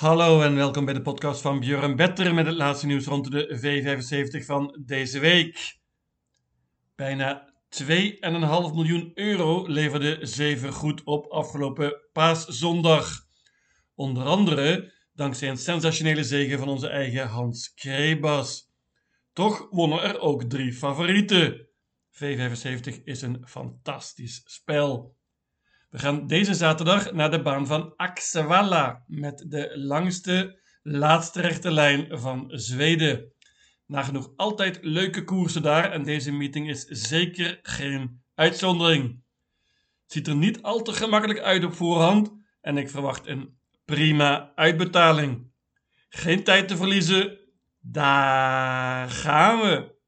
Hallo en welkom bij de podcast van Björn Better met het laatste nieuws rond de V75 van deze week. Bijna 2,5 miljoen euro leverde Zeven goed op afgelopen paaszondag. Onder andere dankzij een sensationele zege van onze eigen Hans Krebas. Toch wonnen er ook drie favorieten. V75 is een fantastisch spel. We gaan deze zaterdag naar de baan van Axevalla met de langste laatste rechte lijn van Zweden. Nagenoeg altijd leuke koersen daar en deze meeting is zeker geen uitzondering. Het ziet er niet al te gemakkelijk uit op voorhand en ik verwacht een prima uitbetaling. Geen tijd te verliezen, daar gaan we!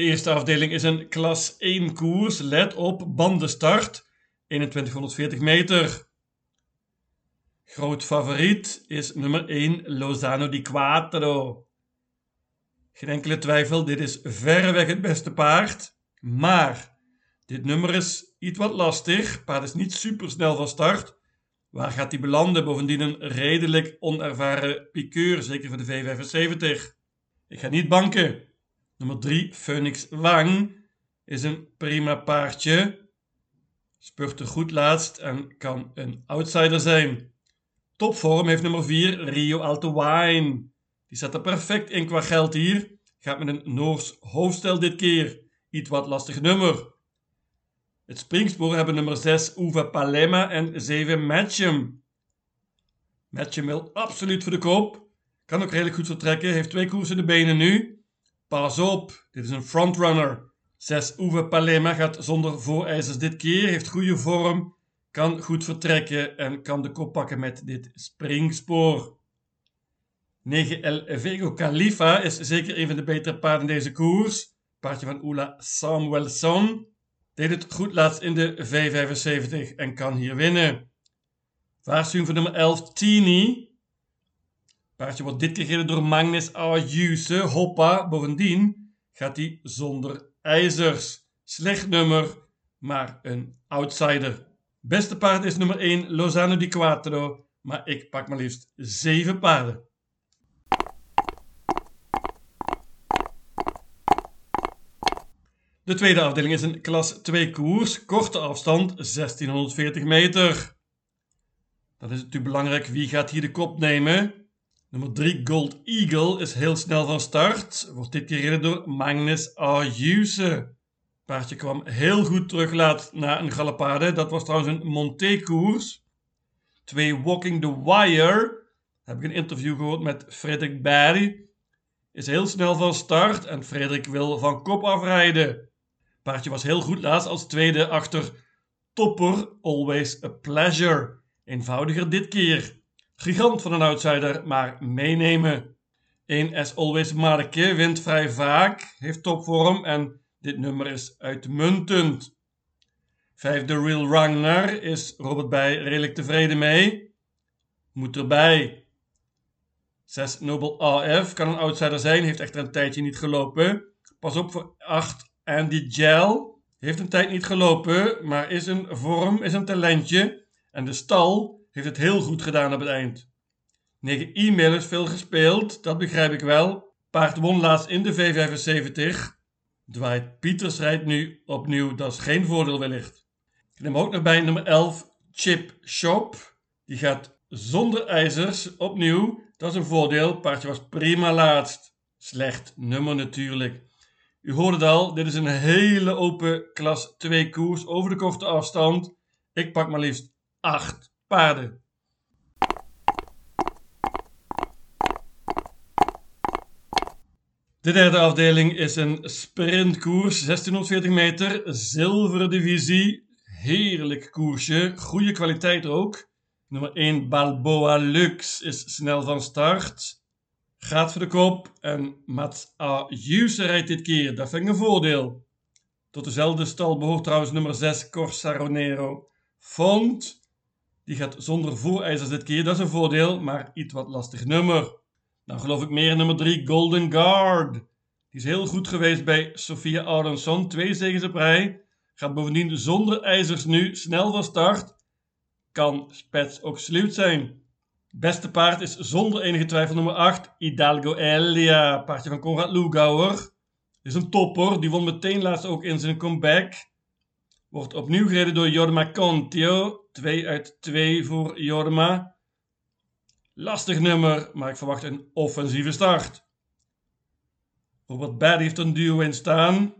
De eerste afdeling is een klas 1 koers. Let op, bandenstart. 2140 meter. Groot favoriet is nummer 1 Lozano di Quattro. Geen enkele twijfel, dit is verreweg het beste paard. Maar dit nummer is iets wat lastig. Paard is niet super snel van start. Waar gaat hij belanden? Bovendien een redelijk onervaren piqueur, zeker voor de V75. Ik ga niet banken. Nummer 3, Phoenix Wang, is een prima paardje. Spurt er goed laatst en kan een outsider zijn. Topvorm heeft nummer 4, Rio Alto Wine. Die zat er perfect in qua geld hier. Gaat met een Noors hoofdstel dit keer. Iets wat lastig nummer. Het springspoor hebben nummer 6 Uva Palema en 7 Matchem. Matchem wil absoluut voor de koop. Kan ook redelijk goed vertrekken. Heeft twee koersen in de benen nu. Pas op, dit is een frontrunner. 6 Uwe Palema gaat zonder voorijzers dit keer, heeft goede vorm, kan goed vertrekken en kan de kop pakken met dit springspoor. 9 El Vego Khalifa is zeker een van de betere paarden in deze koers. Paardje van Ola Samuelson. Deed het goed laatst in de V75 en kan hier winnen. Waarschuwing voor nummer 11 Tini. Paardje wordt dit keer gereden door Magnus Ayuse. Hoppa. Bovendien gaat hij zonder ijzers. Slecht nummer, maar een outsider. Beste paard is nummer 1 Lozano di Quattro. Maar ik pak maar liefst 7 paarden. De tweede afdeling is een klas 2 koers, korte afstand 1640 meter. Dan is het natuurlijk belangrijk wie gaat hier de kop nemen. Nummer 3, Gold Eagle, is heel snel van start. Wordt dit keer gereden door Magnus Ayuse. Paardje kwam heel goed terug laat na een galopade. Dat was trouwens een Monté-koers. 2, Walking the Wire. Heb ik een interview gehoord met Frederik Barry. Is heel snel van start en Frederik wil van kop afrijden. Paardje was heel goed laatst als tweede achter Topper, Always a Pleasure. Eenvoudiger dit keer. Gigant van een outsider, maar meenemen. 1 As Always Marke wint vrij vaak, heeft topvorm en dit nummer is uitmuntend. 5 The Real Runner is Robert Bij redelijk tevreden mee. Moet erbij. 6 Noble AF kan een outsider zijn, heeft echter een tijdje niet gelopen. Pas op voor 8 Andy Gel. Heeft een tijd niet gelopen, maar is een vorm, is een talentje. En de stal heeft het heel goed gedaan op het eind. 9 e-mail is veel gespeeld, dat begrijp ik wel. Paard won laatst in de V75. Dwight Pieters rijdt nu opnieuw, dat is geen voordeel wellicht. Ik neem ook nog bij nummer 11 Chip Shop. Die gaat zonder ijzers opnieuw, dat is een voordeel. Paardje was prima laatst. Slecht nummer natuurlijk. U hoorde het al, dit is een hele open klas 2 koers over de korte afstand. Ik pak maar liefst 8 paarden. De derde afdeling is een sprintkoers, 1640 meter, zilveren divisie. Heerlijk koersje, goede kwaliteit ook. Nummer 1 Balboa Lux is snel van start. Gaat voor de kop en Mats Ayuse rijdt dit keer, dat vind ik een voordeel. Tot dezelfde stal behoort trouwens nummer 6 Corsaronero. Font die gaat zonder voorijzers dit keer, dat is een voordeel, maar iets wat lastig nummer. Dan geloof ik meer nummer 3, Golden Guard. Die is heel goed geweest bij Sophia Aronson, twee zegens op rij. gaat bovendien zonder ijzers nu snel van start. Kan spets ook sluit zijn. Beste paard is zonder enige twijfel nummer 8, Hidalgo Elia, paardje van Conrad Lugauer. Is een topper, die won meteen laatst ook in zijn comeback. Wordt opnieuw gereden door Jorma Contio, 2 uit 2 voor Jorma. Lastig nummer, maar ik verwacht een offensieve start. Robert Bad heeft een duo in staan.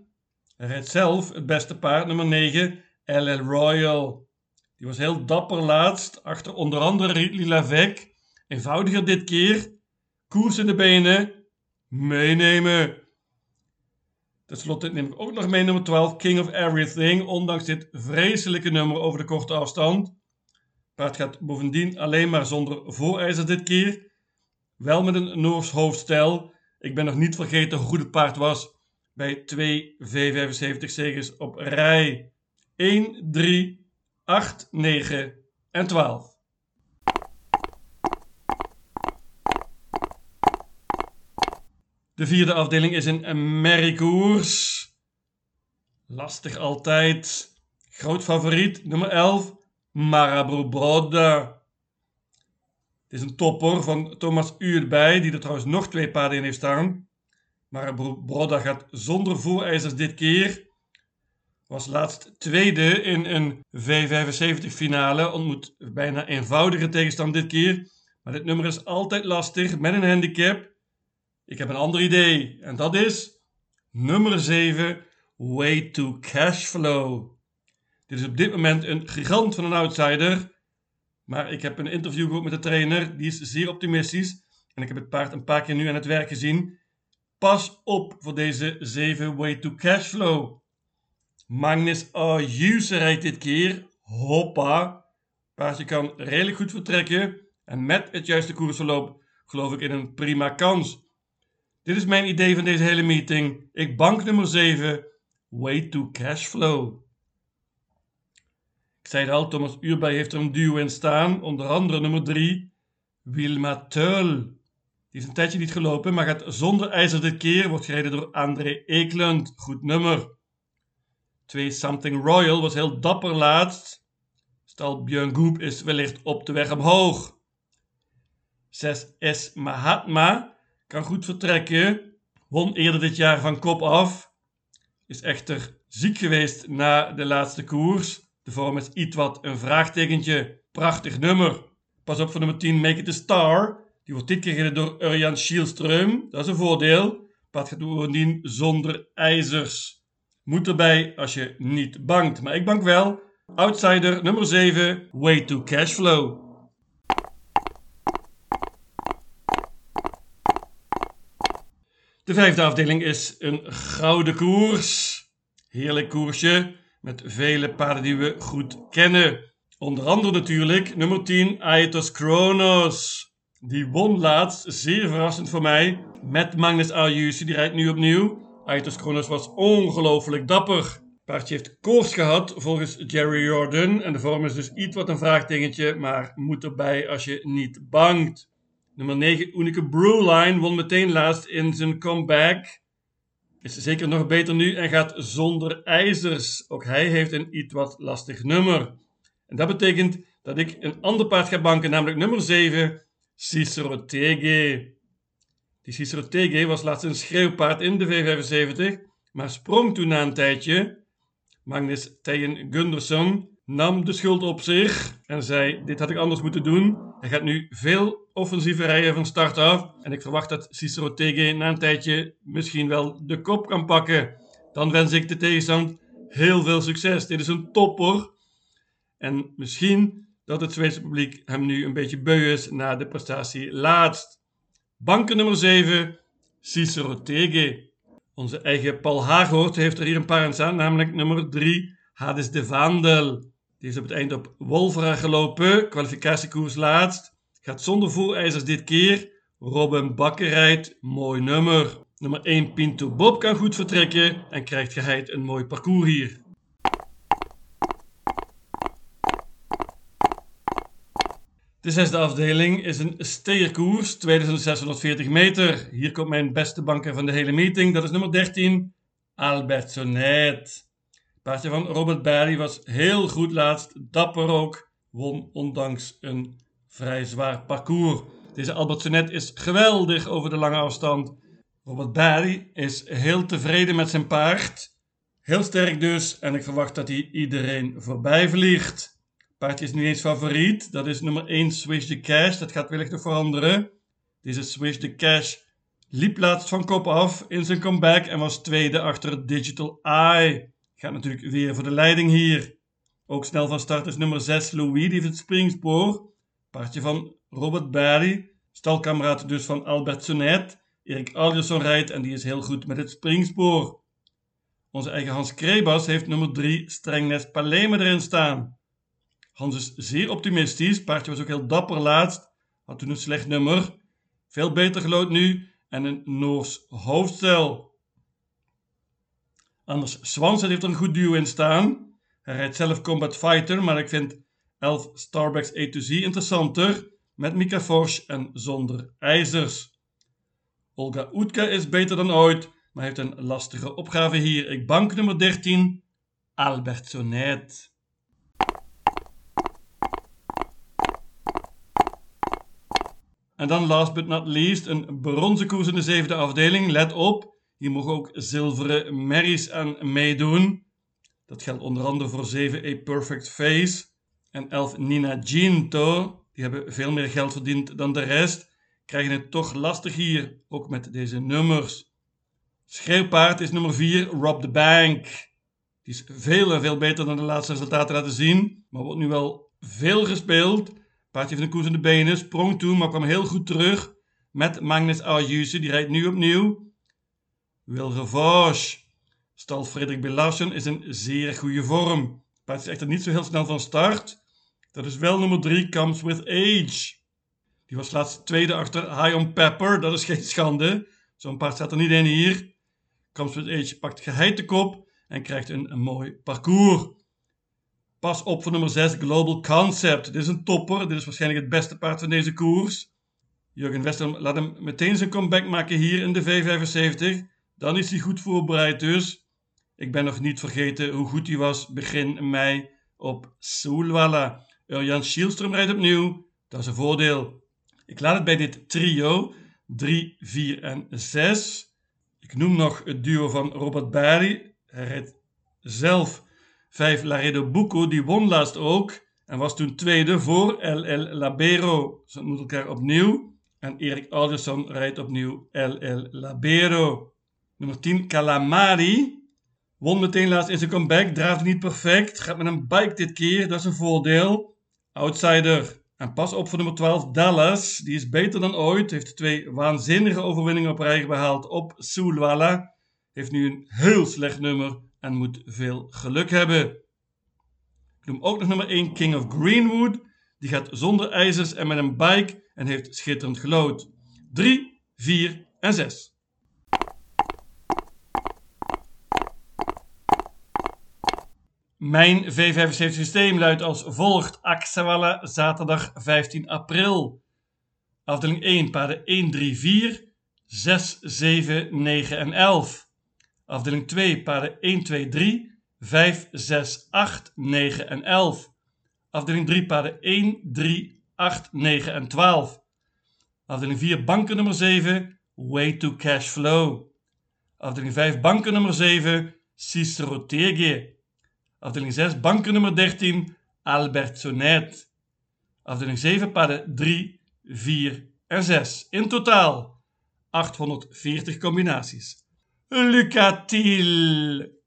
Hij zelf het beste paard, nummer 9, LL Royal. Die was heel dapper laatst, achter onder andere Ridley Lavec. Eenvoudiger dit keer. Koers in de benen. Meenemen. Ten slotte neem ik ook nog mee nummer 12, King of Everything. Ondanks dit vreselijke nummer over de korte afstand. Paard gaat bovendien alleen maar zonder voorijzer dit keer. Wel met een Noors hoofdstijl. Ik ben nog niet vergeten hoe goed het paard was bij twee V75 zegens op rij. 1, 3, 8, 9 en 12. De vierde afdeling is een merriekoers. Lastig altijd. Groot favoriet, nummer 11, Marabou Broda. Het is een topper van Thomas Uurbij, die er trouwens nog twee paarden in heeft staan. Marabou Broda gaat zonder voorijzers dit keer. Was laatst tweede in een V75 finale. Ontmoet bijna eenvoudige tegenstand dit keer. Maar dit nummer is altijd lastig met een handicap. Ik heb een ander idee en dat is nummer 7, Way to Cashflow. Dit is op dit moment een gigant van een outsider, maar ik heb een interview gehad met de trainer, die is zeer optimistisch en ik heb het paard een paar keer nu aan het werk gezien. Pas op voor deze 7 Way to Cashflow. Magnus Ayuse rijdt dit keer. Hoppa. Paardje kan redelijk goed vertrekken en met het juiste koersverloop geloof ik in een prima kans. Dit is mijn idee van deze hele meeting. Ik bank nummer 7, Way to Cashflow. Ik zei het al, Thomas Uurbij heeft er een duo in staan, onder andere nummer 3, Wilma Teul. Die is een tijdje niet gelopen, maar gaat zonder ijzer dit keer, wordt gereden door André Eklund. Goed nummer. 2 Something Royal was heel dapper laatst. Stal Björn Goop is wellicht op de weg omhoog. 6 S Mahatma kan goed vertrekken. Won eerder dit jaar van kop af. Is echter ziek geweest na de laatste koers. De vorm is iets wat een vraagtekentje. Prachtig nummer. Pas op voor nummer 10, Make It a Star. Die wordt dit keer gereden door Urjan Schielström. Dat is een voordeel. Paard gaat bovendien zonder ijzers. Moet erbij als je niet bankt. Maar ik bank wel. Outsider nummer 7, Way to Cashflow. De vijfde afdeling is een gouden koers. Heerlijk koersje met vele paarden die we goed kennen. Onder andere natuurlijk nummer 10 Aetos Kronos. Die won laatst, zeer verrassend voor mij, met Magnus Ayuse. Die rijdt nu opnieuw. Aetos Kronos was ongelooflijk dapper. Paardje heeft koers gehad volgens Jerry Jordan. En de vorm is dus iets wat een vraagtekentje, maar moet erbij als je niet bangt. Nummer 9, Unique Brewline, won meteen laatst in zijn comeback. Is zeker nog beter nu en gaat zonder ijzers. Ook hij heeft een iets wat lastig nummer. En dat betekent dat ik een ander paard ga banken, namelijk nummer 7, Cicero Tege. Die Cicero Tege was laatst een schreeuwpaard in de V75, maar sprong toen na een tijdje. Magnus Tejen Gunderson nam de schuld op zich en zei: Dit had ik anders moeten doen. Hij gaat nu veel offensieve rijden van start af. En ik verwacht dat Cicero Tege na een tijdje misschien wel de kop kan pakken. Dan wens ik de tegenstand heel veel succes. Dit is een topper. En misschien dat het Zweedse publiek hem nu een beetje beu is na de prestatie laatst. Banken nummer 7, Cicero Tege. Onze eigen Paul Haaghoort heeft er hier een paar aan staan, namelijk nummer 3, Hades de Vandel. Die is op het eind op Wolvera gelopen, kwalificatiekoers laatst. Gaat zonder voorijzers dit keer. Robin Bakker rijdt, mooi nummer. Nummer 1 Pinto Bob kan goed vertrekken en krijgt geheid een mooi parcours hier. De zesde afdeling is een steerkoers, 2640 meter. Hier komt mijn beste banker van de hele meeting, dat is nummer 13, Albert Sonet. Paardje van Robert Barry was heel goed laatst, dapper ook, won ondanks een vrij zwaar parcours. Deze Albert is geweldig over de lange afstand. Robert Barry is heel tevreden met zijn paard. Heel sterk dus en ik verwacht dat hij iedereen voorbij vliegt. Paardje is nu eens favoriet. Dat is nummer 1 Swish the Cash. Dat gaat wellicht nog veranderen. Deze Swish the Cash liep laatst van kop af in zijn comeback en was tweede achter Digital Eye. Gaat natuurlijk weer voor de leiding hier. Ook snel van start is nummer 6 Louis, die heeft het springspoor. Paardje van Robert Barry, stalkameraad dus van Albert Sonet. Erik Alderson rijdt en die is heel goed met het springspoor. Onze eigen Hans Krebas heeft nummer 3 Strengnes Paleme erin staan. Hans is zeer optimistisch, paardje was ook heel dapper laatst, had toen een slecht nummer. Veel beter gelood nu en een Noors hoofdstel. Anders Swanson heeft er een goed duo in staan. Hij rijdt zelf Combat Fighter, maar ik vind 11 Starbucks A to Z interessanter met Mika Forsch en zonder ijzers. Olga Utka is beter dan ooit, maar heeft een lastige opgave hier. Ik bank nummer 13, Albert Sonet. En dan last but not least een bronzen koers in de zevende afdeling. Let op, hier mogen ook zilveren merries aan meedoen. Dat geldt onder andere voor 7 A Perfect Face en 11 Nina Ginto. Die hebben veel meer geld verdiend dan de rest. Krijgen het toch lastig hier, ook met deze nummers. Schreeuwpaard is nummer 4, Rob the Bank. Die is veel en veel beter dan de laatste resultaten laten zien, maar wordt nu wel veel gespeeld. Paardje van de koers in de benen, sprong toen, maar kwam heel goed terug met Magnus Ayuse. Die rijdt nu opnieuw. Wilge Stal Frederik Belarsen is in zeer goede vorm. Paard is echter niet zo heel snel van start. Dat is wel nummer 3, Comes With Age. Die was laatst tweede achter High on Pepper. Dat is geen schande. Zo'n paard staat er niet in hier. Comes With Age pakt geheid de kop en krijgt een, een mooi parcours. Pas op voor nummer 6, Global Concept. Dit is een topper. Dit is waarschijnlijk het beste paard van deze koers. Jurgen Westerm laat hem meteen zijn comeback maken hier in de V75. Dan is hij goed voorbereid dus. Ik ben nog niet vergeten hoe goed hij was begin mei op Soelwalla. Urjan Schielström rijdt opnieuw. Dat is een voordeel. Ik laat het bij dit trio 3, 4 en 6. Ik noem nog het duo van Robert Barry. Hij rijdt zelf 5 Laredo Bucco, die won laatst ook en was toen tweede voor LL Labero. Ze ontmoeten elkaar opnieuw en Erik Alderson rijdt opnieuw LL Labero. Nummer 10 Calamari won meteen laatst in zijn comeback, draafde niet perfect, gaat met een bike dit keer, dat is een voordeel. Outsider. En pas op voor nummer 12 Dallas, die is beter dan ooit, heeft twee waanzinnige overwinningen op rij behaald op Sulwala. Heeft nu een heel slecht nummer en moet veel geluk hebben. Ik noem ook nog nummer 1 King of Greenwood. Die gaat zonder ijzers en met een bike en heeft schitterend gelood. 3, 4 en 6. Mijn V75 systeem luidt als volgt. Axawalla, zaterdag 15 april. Afdeling 1, paarden 1, 3, 4, 6, 7, 9 en 11. Afdeling 2, paarden 1, 2, 3, 5, 6, 8, 9 en 11. Afdeling 3, paarden 1, 3, 8, 9 en 12. Afdeling 4, banken nummer 7, Way to Cash Flow. Afdeling 5, banken nummer 7, Cicero Tege. Afdeling 6, banken nummer 13, Albert Sonet. Afdeling 7, paarden 3, 4 en 6. In totaal 840 combinaties. Lucatil.